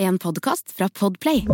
En podkast fra Podplay.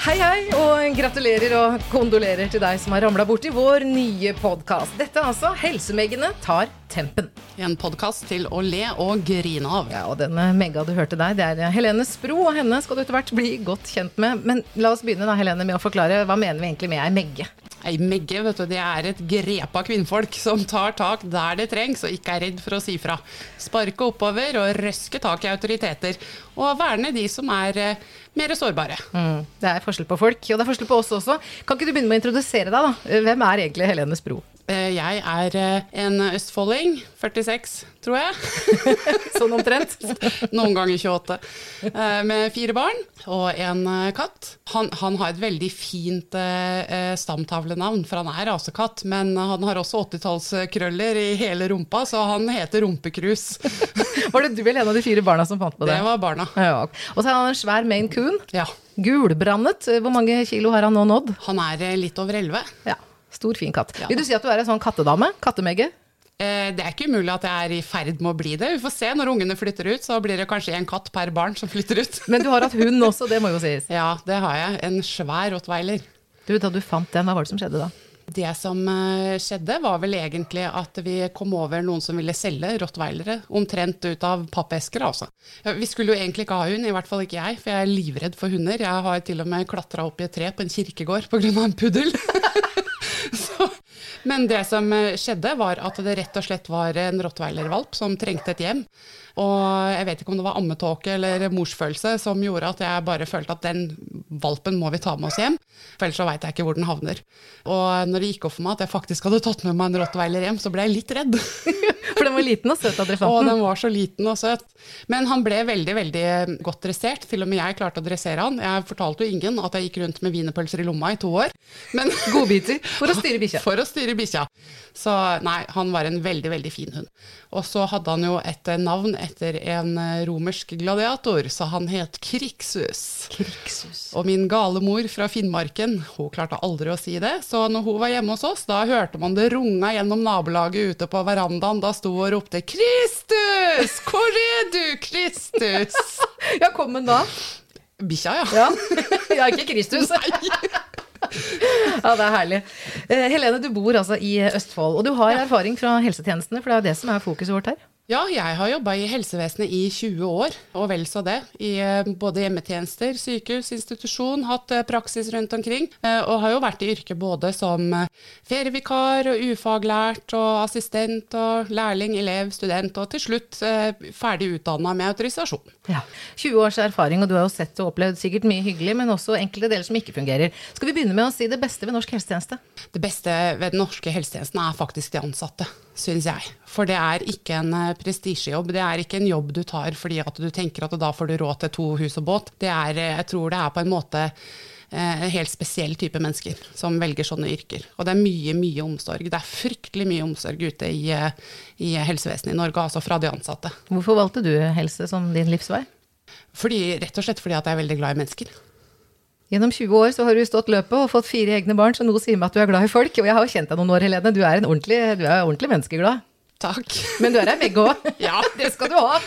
Hei, hei, og gratulerer og kondolerer til deg som har ramla borti vår nye podkast. Dette er altså Helsemeggene tar tempen. En podkast til å le og grine av. Ja, og denne Megga du hørte der, det er Helene Spro, og henne skal du etter hvert bli godt kjent med. Men la oss begynne da, Helene, med å forklare hva mener vi egentlig med ei megge? Ei megge vet du, det er et grepa kvinnfolk som tar tak der det trengs, og ikke er redd for å si fra. Sparke oppover og røske tak i autoriteter. Og verne de som er eh, mer sårbare. Mm, det er forskjell på folk, og det er forskjell på oss også. Kan ikke du begynne med å introdusere deg, da? Hvem er egentlig Helene Spro? Eh, Jeg er eh, en østfolding, 46 tror jeg. Sånn omtrent. Noen ganger 28. eh, Med fire barn og en katt. Han, han har et veldig fint stamtavlenavn, for han er rasekatt. Men han har også 80-tallskrøller i hele rumpa, så han heter Rumpekrus. Var det du eller en av de fire barna som fant på det? Det var barna. Ja. Og så er han en svær Maine Coon. Ja. Gulbrandet. Hvor mange kilo har han nå nådd? Han er litt over 11. Ja, Stor, fin katt. Ja. Vil du si at du er en sånn kattedame? Kattemegge? Eh, Det er ikke umulig at jeg er i ferd med å bli det. Vi får se når ungene flytter ut, så blir det kanskje en katt per barn som flytter ut. Men du har hatt hund også, det må jo sies. Ja, det har jeg. En svær rottweiler. Du, Da du fant den, hva var det som skjedde da? Det som eh, skjedde, var vel egentlig at vi kom over noen som ville selge rottweilere, omtrent ut av pappesker, altså. Vi skulle jo egentlig ikke ha hund, i hvert fall ikke jeg, for jeg er livredd for hunder. Jeg har til og med klatra opp i et tre på en kirkegård pga. en puddel. Men det som eh, skjedde, var at det rett og slett var en rottweilervalp som trengte et hjem. Og jeg vet ikke om det var ammetåke eller morsfølelse som gjorde at jeg bare følte at den valpen må vi ta med oss hjem, for ellers så veit jeg ikke hvor den havner. Og når det gikk opp for meg at jeg faktisk hadde tatt med meg en rottweiler hjem, så ble jeg litt redd. For den var liten og søt dere Og den. var så liten og søt. Men han ble veldig veldig godt dressert. Til og med jeg klarte å dressere han. Jeg fortalte jo ingen at jeg gikk rundt med wienerpølser i lomma i to år. Men Godbiter for å styre bikkja. for å styre bikkja. Så nei, han var en veldig, veldig fin hund. Og så hadde han jo et navn. navn etter en eh, romersk gladiator, så han het Kriksus. Kriksus. Og min gale mor fra Finnmarken, hun klarte aldri å si det, så når hun var hjemme hos oss, da hørte man det runga gjennom nabolaget ute på verandaen, da sto og ropte 'Kristus! Hvor er du, Kristus?' Ja, kom hun da? Bikkja, ja. Ja, ja ikke Kristus. Ja, det er herlig. Eh, Helene, du bor altså i Østfold, og du har erfaring fra helsetjenestene, for det er jo det som er fokuset vårt her. Ja, jeg har jobba i helsevesenet i 20 år, og vel så det. I eh, både hjemmetjenester, sykehus, institusjon, hatt eh, praksis rundt omkring. eh, Og har jo vært i yrket både som ferievikar og ufaglært og assistent og lærling, elev, student, og til slutt ferdig utdanna med autorisasjon. Ja. 20 års erfaring, og du har jo sett og opplevd sikkert mye hyggelig, men også enkelte deler som ikke fungerer. Skal vi begynne med å si det beste ved norsk helsetjeneste? Det beste ved den norske helsetjenesten er faktisk de ansatte, syns jeg. For det er ikke en eh, prestisjejobb. Det er ikke en jobb du tar fordi at du tenker at da får du råd til to hus og båt. Det er, eh, jeg tror det er på en måte eh, en helt spesiell type mennesker som velger sånne yrker. Og det er mye, mye omsorg. Det er fryktelig mye omsorg ute i, i helsevesenet i Norge, altså fra de ansatte. Hvorfor valgte du helse som din livsvei? Fordi, rett og slett fordi at jeg er veldig glad i mennesker. Gjennom 20 år så har du stått løpet og fått fire egne barn, så noe sier meg at du er glad i folk. Og jeg har jo kjent deg noen år, Helene. Du er en ordentlig, du er ordentlig menneskeglad. Takk. Men du er ei begge òg. Ja. det skal du ha.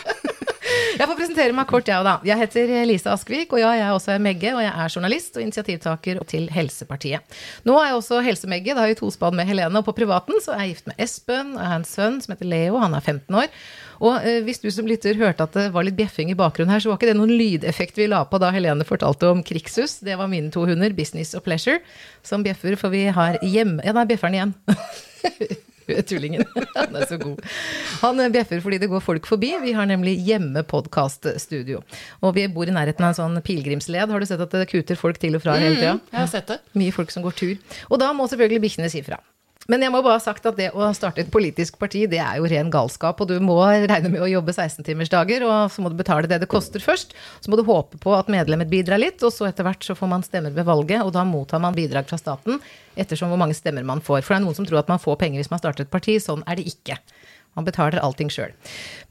Jeg får presentere meg kort, jeg òg, da. Jeg heter Lise Askvik, og ja, jeg er også Megge, og jeg er journalist og initiativtaker til Helsepartiet. Nå er jeg også Helsemegge, da har jeg tospann med Helene, og på privaten så er jeg gift med Espen, og jeg har en sønn som heter Leo, han er 15 år. Og eh, hvis du som lytter hørte at det var litt bjeffing i bakgrunnen her, så var ikke det noen lydeffekt vi la på da Helene fortalte om Krigshus. Det var mine to hunder, Business og Pleasure, som bjeffer, for vi har hjemme... Ja, der bjeffer den igjen. Tullingen. Han er så god. Han bjeffer fordi det går folk forbi. Vi har nemlig hjemme podkaststudio. Og vi bor i nærheten av en sånn pilegrimsled. Har du sett at det kuter folk til og fra hele tida? Jeg har sett det. Mye folk som går tur. Og da må selvfølgelig bikkjene si fra. Men jeg må bare ha sagt at det å starte et politisk parti, det er jo ren galskap. Og du må regne med å jobbe 16-timersdager, og så må du betale det det koster først. Så må du håpe på at medlemmet bidrar litt, og så etter hvert så får man stemmer ved valget, og da mottar man bidrag fra staten ettersom hvor mange stemmer man får. For det er noen som tror at man får penger hvis man starter et parti. Sånn er det ikke. Man betaler allting sjøl.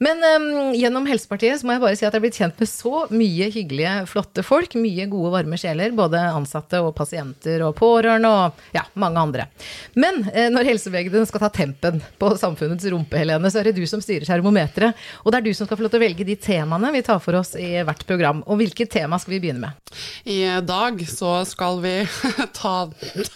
Men um, gjennom Helsepartiet så må jeg bare si at jeg er blitt kjent med så mye hyggelige, flotte folk. Mye gode, varme sjeler. Både ansatte og pasienter og pårørende og ja, mange andre. Men eh, når helsevegden skal ta tempen på samfunnets rumpe, Helene, så er det du som styrer termometeret. Og det er du som skal få lov til å velge de temaene vi tar for oss i hvert program. Og hvilket tema skal vi begynne med? I dag så skal vi ta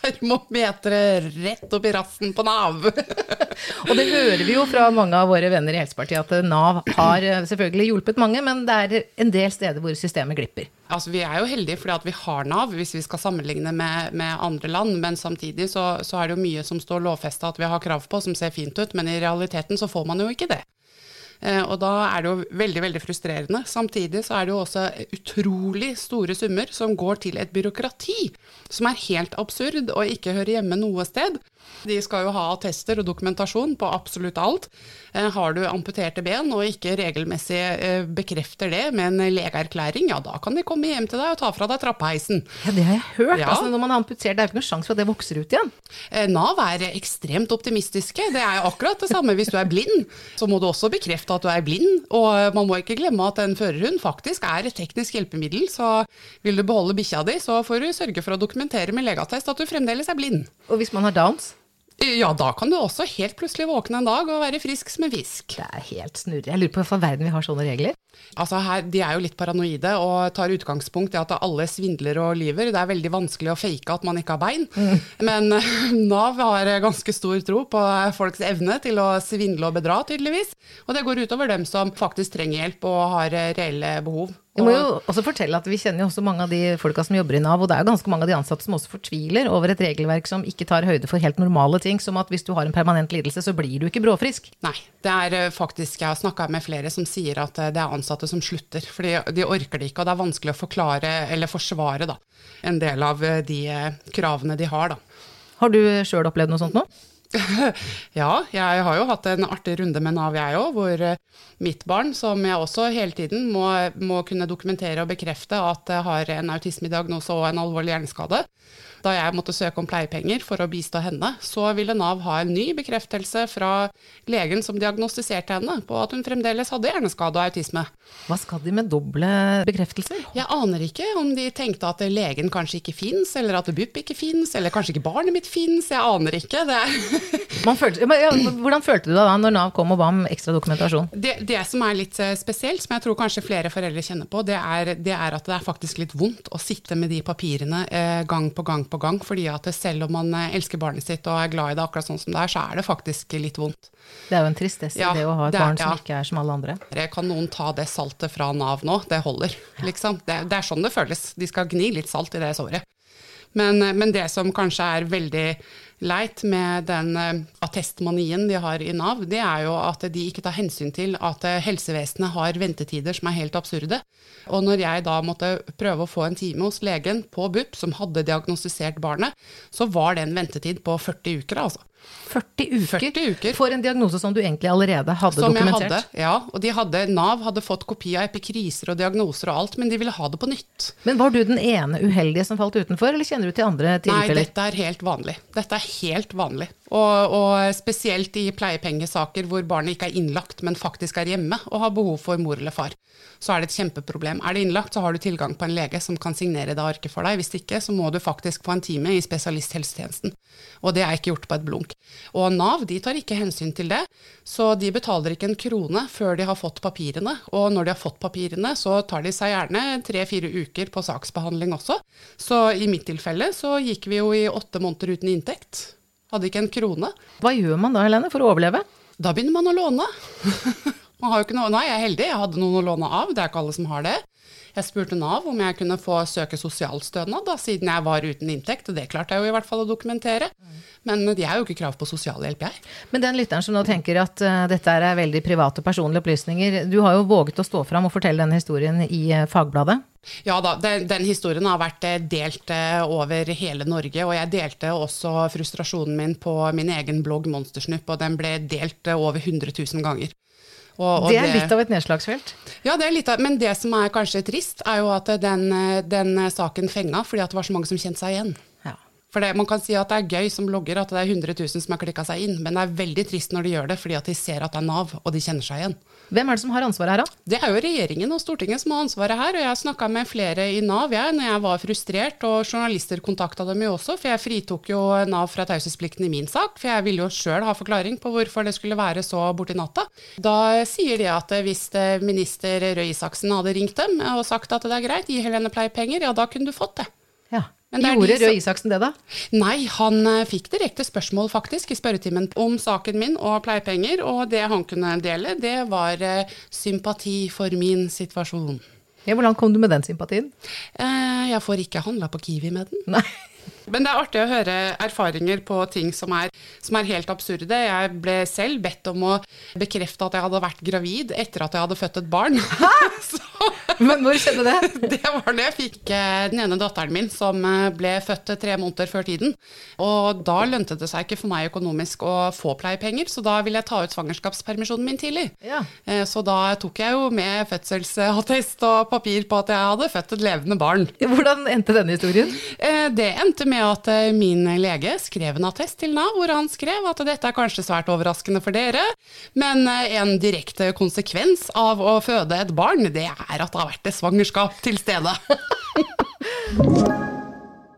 termometeret rett opp i rassen på Nav. og det hører vi jo fra mange av våre venner i Helsepartiet at Nav har eh, selvfølgelig hjulpet mange, men det er en del steder hvor systemet glipper. Altså, vi er jo heldige fordi at vi har Nav, hvis vi skal sammenligne med, med andre land. Men samtidig så, så, er det jo mye som står lovfesta at vi har krav på, som ser fint ut. Men i realiteten så får man jo ikke det. Eh, og da er det jo veldig veldig frustrerende. Samtidig så er det jo også utrolig store summer som går til et byråkrati som er helt absurd og ikke hører hjemme noe sted. De skal jo ha attester og dokumentasjon på absolutt alt. Eh, har du amputerte ben og ikke regelmessig eh, bekrefter det med en legeerklæring, ja da kan de komme hjem til deg og ta fra deg trappeheisen. Ja, det har jeg hørt. Ja. Altså, når man har amputert, det er jo ikke noen sjanse for at det vokser ut igjen. Nav er ekstremt optimistiske. Det er akkurat det samme hvis du er blind. Så må du også bekrefte at du er blind. Og man må ikke glemme at en førerhund faktisk er et teknisk hjelpemiddel. Så vil du beholde bikkja di, så får du sørge for å dokumentere med legeattest at du fremdeles er blind. Og hvis man har downs? Ja, da kan du også helt plutselig våkne en dag og være frisk som en fisk. Det er helt snurrig. Jeg lurer på hvorfor verden vi har sånne regler. Altså her, De er jo litt paranoide og tar utgangspunkt i at alle svindler og lyver. Det er veldig vanskelig å fake at man ikke har bein. Mm. Men Nav har ganske stor tro på folks evne til å svindle og bedra, tydeligvis. Og det går utover dem som faktisk trenger hjelp og har reelle behov. Vi må jo også fortelle at vi kjenner jo også mange av de folka som jobber i Nav, og det er jo ganske mange av de ansatte som også fortviler over et regelverk som ikke tar høyde for helt normale ting, som at hvis du har en permanent lidelse, så blir du ikke bråfrisk. Nei, det er eh, faktisk Jeg har snakka med flere som sier at eh, det er ansatte som slutter, for de orker det ikke, og det er vanskelig å forklare eller forsvare da, en del av eh, de kravene de har. da. Har du sjøl opplevd noe sånt nå? ja, jeg har jo hatt en artig runde med Nav, jeg òg, hvor eh, mitt barn, som jeg også hele tiden må, må kunne dokumentere og bekrefte at jeg har en autismediagnose og en alvorlig hjerneskade, da jeg måtte søke om pleiepenger for å bistå henne, så ville Nav ha en ny bekreftelse fra legen som diagnostiserte henne på at hun fremdeles hadde hjerneskade og autisme. Hva skal de med doble bekreftelser? Jeg aner ikke om de tenkte at legen kanskje ikke fins, eller at BUP ikke fins, eller kanskje ikke barnet mitt fins. Jeg aner ikke. Følte, ja, hvordan følte du deg da når Nav kom og ba om ekstra dokumentasjon? Det, det, som er litt eh, spesielt, som jeg tror kanskje flere foreldre kjenner på, det er, det er at det er faktisk litt vondt å sitte med de papirene eh, gang på gang på gang. fordi at selv om man eh, elsker barnet sitt og er glad i det akkurat sånn som det er, så er det faktisk litt vondt. Det er jo en tristesse ja, det å ha et barn som ja. ikke er som alle andre. Kan noen ta det saltet fra Nav nå? Det holder, liksom. Det, det er sånn det føles. De skal gni litt salt i det såret. Men, eh, men, det som kanskje er veldig leit med den eh, attestmanien de har i Nav, det er jo at de ikke tar hensyn til at helsevesenet har ventetider som er helt absurde. Og når jeg da måtte prøve å få en time hos legen på BUP, som hadde diagnostisert barnet, så var det en ventetid på 40 uker, altså. 40 uker, 40 uker, for en diagnose som du egentlig allerede hadde som dokumentert? Jeg hadde, ja. Og de hadde, Nav hadde fått kopi av epikriser og diagnoser og alt, men de ville ha det på nytt. Men var du den ene uheldige som falt utenfor, eller kjenner du til andre tilfeller? Nei, dette er helt vanlig. Dette er helt vanlig. Og, og spesielt i pleiepengesaker hvor barnet ikke er innlagt, men faktisk er hjemme og har behov for mor eller far. Så er det et kjempeproblem. Er det innlagt, så har du tilgang på en lege som kan signere det arket for deg. Hvis ikke, så må du faktisk få en time i spesialisthelsetjenesten. Og det er ikke gjort på et blunk. Og Nav de tar ikke hensyn til det, så de betaler ikke en krone før de har fått papirene. Og når de har fått papirene, så tar de seg gjerne tre-fire uker på saksbehandling også. Så i mitt tilfelle så gikk vi jo i åtte måneder uten inntekt. Hadde ikke en krone. Hva gjør man da, Helene, for å overleve? Da begynner man å låne. man har jo ikke noe, nei, jeg er heldig, jeg hadde noen å låne av, det er ikke alle som har det. Jeg spurte Nav om jeg kunne få søke sosialstønad, da, siden jeg var uten inntekt. Og det klarte jeg jo i hvert fall å dokumentere. Men de har jo ikke krav på sosialhjelp, jeg. Men den lytteren som nå tenker at uh, dette er veldig private personlige opplysninger. Du har jo våget å stå fram og fortelle denne historien i uh, Fagbladet. Ja da, den, den, historien har vært eh, delt over hele Norge. Og jeg delte også frustrasjonen min på min egen blogg Monstersnupp, og den ble delt over 100 000 ganger. Og, og det er litt av et nedslagsfelt? Ja, det er litt av, men det som er kanskje trist, er jo at den, den saken fenga fordi at det var så mange som kjente seg igjen. For det, Man kan si at det er gøy som logger at det er 100 000 som har klikka seg inn, men det er veldig trist når de gjør det fordi at de ser at det er Nav, og de kjenner seg igjen. Hvem er det som har ansvaret her, da? Det er jo regjeringen og Stortinget som har ansvaret her, og jeg snakka med flere i Nav jeg, når jeg var frustrert, og journalister kontakta dem jo også, for jeg fritok jo Nav fra taushetsplikten i min sak, for jeg ville jo sjøl ha forklaring på hvorfor det skulle være så borti natta. Da sier de at hvis minister Røe Isaksen hadde ringt dem og sagt at det er greit, gi Helene pleiepenger, ja da kunne du fått det. Gjorde Røe Isaksen det, da? Nei, han uh, fikk direkte spørsmål faktisk i spørretimen om saken min og pleiepenger, og det han kunne dele, det var uh, sympati for min situasjon. Ja, Hvordan kom du med den sympatien? Uh, jeg får ikke handla på Kiwi med den. Nei. Men det er artig å høre erfaringer på ting som er, som er, helt absurde. Jeg ble selv bedt om å bekrefte at jeg hadde vært gravid etter at jeg hadde født et barn. Hæ? Så, Men hvor skjedde det? Det var da jeg fikk eh, den ene datteren min som eh, ble født tre måneder før tiden. Og da lønte det seg ikke for meg økonomisk å få pleiepenger, så da ville jeg ta ut svangerskapspermisjonen min tidlig. Ja. Eh, så da tok jeg jo med fødselsattest og papir på at jeg hadde født et levende barn. Hvordan endte denne historien? Det endte med at min lege skrev en attest til Nav, hvor han skrev at dette er kanskje svært overraskende for dere, men en direkte konsekvens av å føde et barn, det er at det har vært et svangerskap til stede.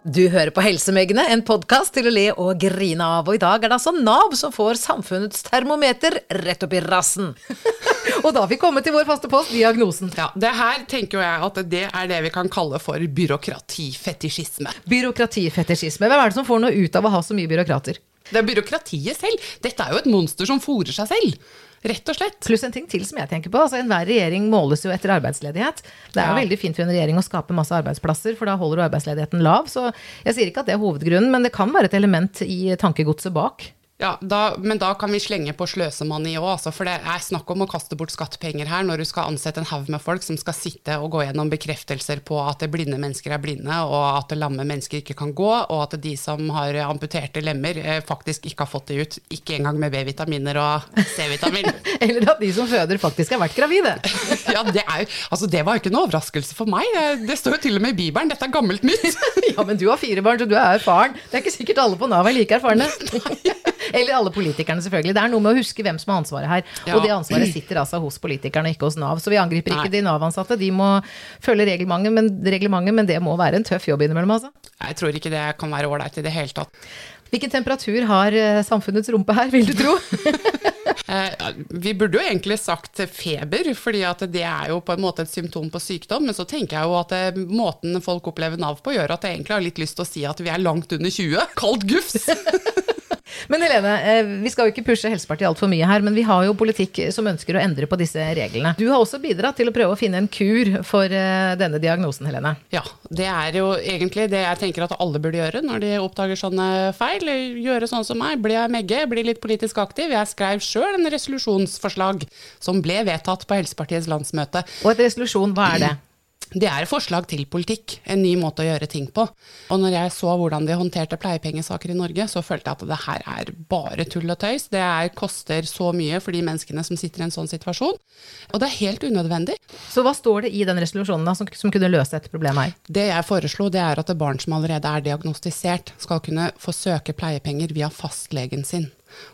Du hører på Helsemeggene, en podkast til å le og grine av. Og i dag er det altså Nav som får samfunnets termometer rett opp i rassen. og da har vi kommet til vår faste post, diagnosen. Ja, Det her tenker jeg at det er det vi kan kalle for byråkratifetisjisme. Byråkratifetisjisme. Hvem er det som får noe ut av å ha så mye byråkrater? Det er byråkratiet selv. Dette er jo et monster som fòrer seg selv. Rett og slett. Pluss en ting til som jeg tenker på. altså Enhver regjering måles jo etter arbeidsledighet. Det er jo veldig fint for en regjering å skape masse arbeidsplasser, for da holder du arbeidsledigheten lav. Så jeg sier ikke at det er hovedgrunnen, men det kan være et element i tankegodset bak. Ja, da, Men da kan vi slenge på sløsemani òg, altså, for det er snakk om å kaste bort skattepenger her når du skal ansette en haug med folk som skal sitte og gå gjennom bekreftelser på at blinde mennesker er blinde, og at lamme mennesker ikke kan gå, og at de som har amputerte lemmer eh, faktisk ikke har fått det ut, ikke engang med B-vitaminer og C-vitamin. Eller at de som føder faktisk har vært gravide. ja, det, er, altså, det var jo ikke noe overraskelse for meg. Det står jo til og med i Bibelen, dette er gammelt nytt. ja, men du har fire barn, så du er erfaren. Det er ikke sikkert alle på Nav er like erfarne. Eller alle politikerne, selvfølgelig. Det er noe med å huske hvem som har ansvaret her. Ja. Og det ansvaret sitter altså hos politikerne, ikke hos Nav. Så vi angriper ikke Nei. de Nav-ansatte. De må følge reglementet men, reglementet, men det må være en tøff jobb innimellom, altså. Jeg tror ikke det kan være ålreit i det hele tatt. Hvilken temperatur har eh, samfunnets rumpe her, vil du tro? Eh, vi burde jo egentlig sagt feber, fordi det er jo på en måte et symptom på sykdom. Men så tenker jeg jo at eh, måten folk opplever Nav på, gjør at jeg egentlig har litt lyst til å si at vi er langt under 20. Kaldt gufs! Men Helene, eh, vi skal jo ikke pushe Helsepartiet altfor mye her, men vi har jo politikk som ønsker å endre på disse reglene. Du har også bidratt til å prøve å finne en kur for eh, denne diagnosen, Helene. Ja, det er jo egentlig det jeg tenker at alle burde gjøre når de oppdager sånne feil. Gjøre sånn som meg, bli megge, bli litt politisk aktiv. Jeg skrev sjøl en resolusjonsforslag som ble vedtatt på Helsepartiets landsmøte. Og et resolusjon, hva er det? Det er forslag til politikk, en ny måte å gjøre ting på. Og når jeg så hvordan de håndterte pleiepengesaker i Norge, så følte jeg at det her er bare tull og tøys. Det er, koster så mye for de menneskene som sitter i en sånn situasjon. Og det er helt unødvendig. Så hva står det i den resolusjonen da, som, som, kunne løse dette problemet her? Det jeg foreslo, det er at barn som allerede er diagnostisert, skal kunne få søke pleiepenger via fastlegen sin.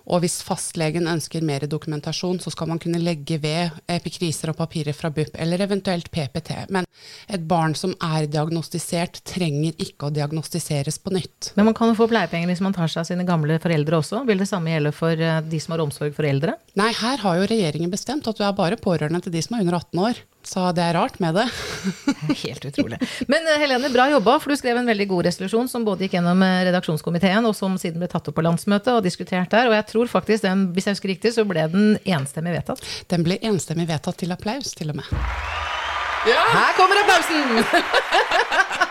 Og hvis fastlegen ønsker mer dokumentasjon, så skal man kunne legge ved epikriser og papirer fra BUP, eller eventuelt PPT. Men et barn som er diagnostisert, trenger ikke å diagnostiseres på nytt. Men man kan jo få pleiepenger hvis man tar seg av sine gamle foreldre også. Vil det samme gjelde for eh, de som har omsorg for eldre? Nei, her har jo regjeringen bestemt at du er bare pårørende til de som er under 18 år. Så det er rart med det. Helt utrolig. Men eh, Helene, bra jobba, for du skrev en veldig god resolusjon som både gikk gjennom eh, redaksjonskomiteen, og som siden ble tatt opp på landsmøtet og diskutert der. Og jeg tror faktisk den, hvis jeg husker riktig, så ble den enstemmig vedtatt. Den ble enstemmig vedtatt til applaus, til og med. Ja! Her kommer applausen!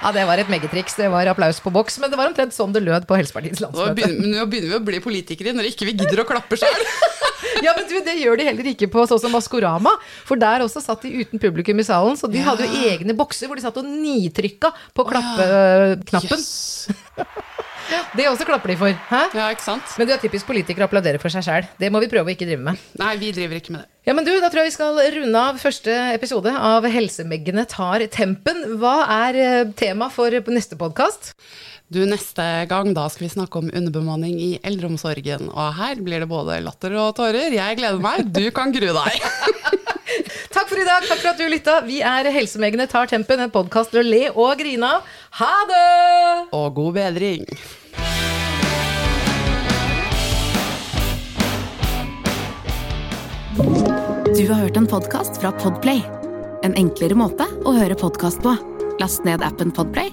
Ja, det var et megatriks. Det var applaus på boks. Men det var omtrent sånn det lød på Helsepartiets landsmøte. Nå begynner vi å bli politikere når ikke vi gidder å klappe sjøl. ja, men du, det gjør de heller ikke på sånn som Maskorama. For der også satt de uten publikum i salen. Så de ja. hadde jo egne bokser hvor de satt og nitrykka på klappeknappen. Yes. Det også klapper de for. Hæ? Ja, ikke sant? Men du er typisk politiker og applauderer for seg sjæl. Det må vi prøve å ikke drive med. Nei, vi driver ikke med det. Ja, men du, Da tror jeg vi skal runde av første episode av Helsemeggene tar tempen. Hva er eh, tema for neste podkast? Du, Neste gang da skal vi snakke om underbemanning i eldreomsorgen. Og her blir det både latter og tårer. Jeg gleder meg. Du kan grue deg. Takk for i dag. Takk for at du lytta. Vi er Helsemegene tar tempen, en podkast til å le og grine av. Ha det! Og god bedring. Du har hørt en podkast fra Podplay. En enklere måte å høre podkast på. Last ned appen Podplay,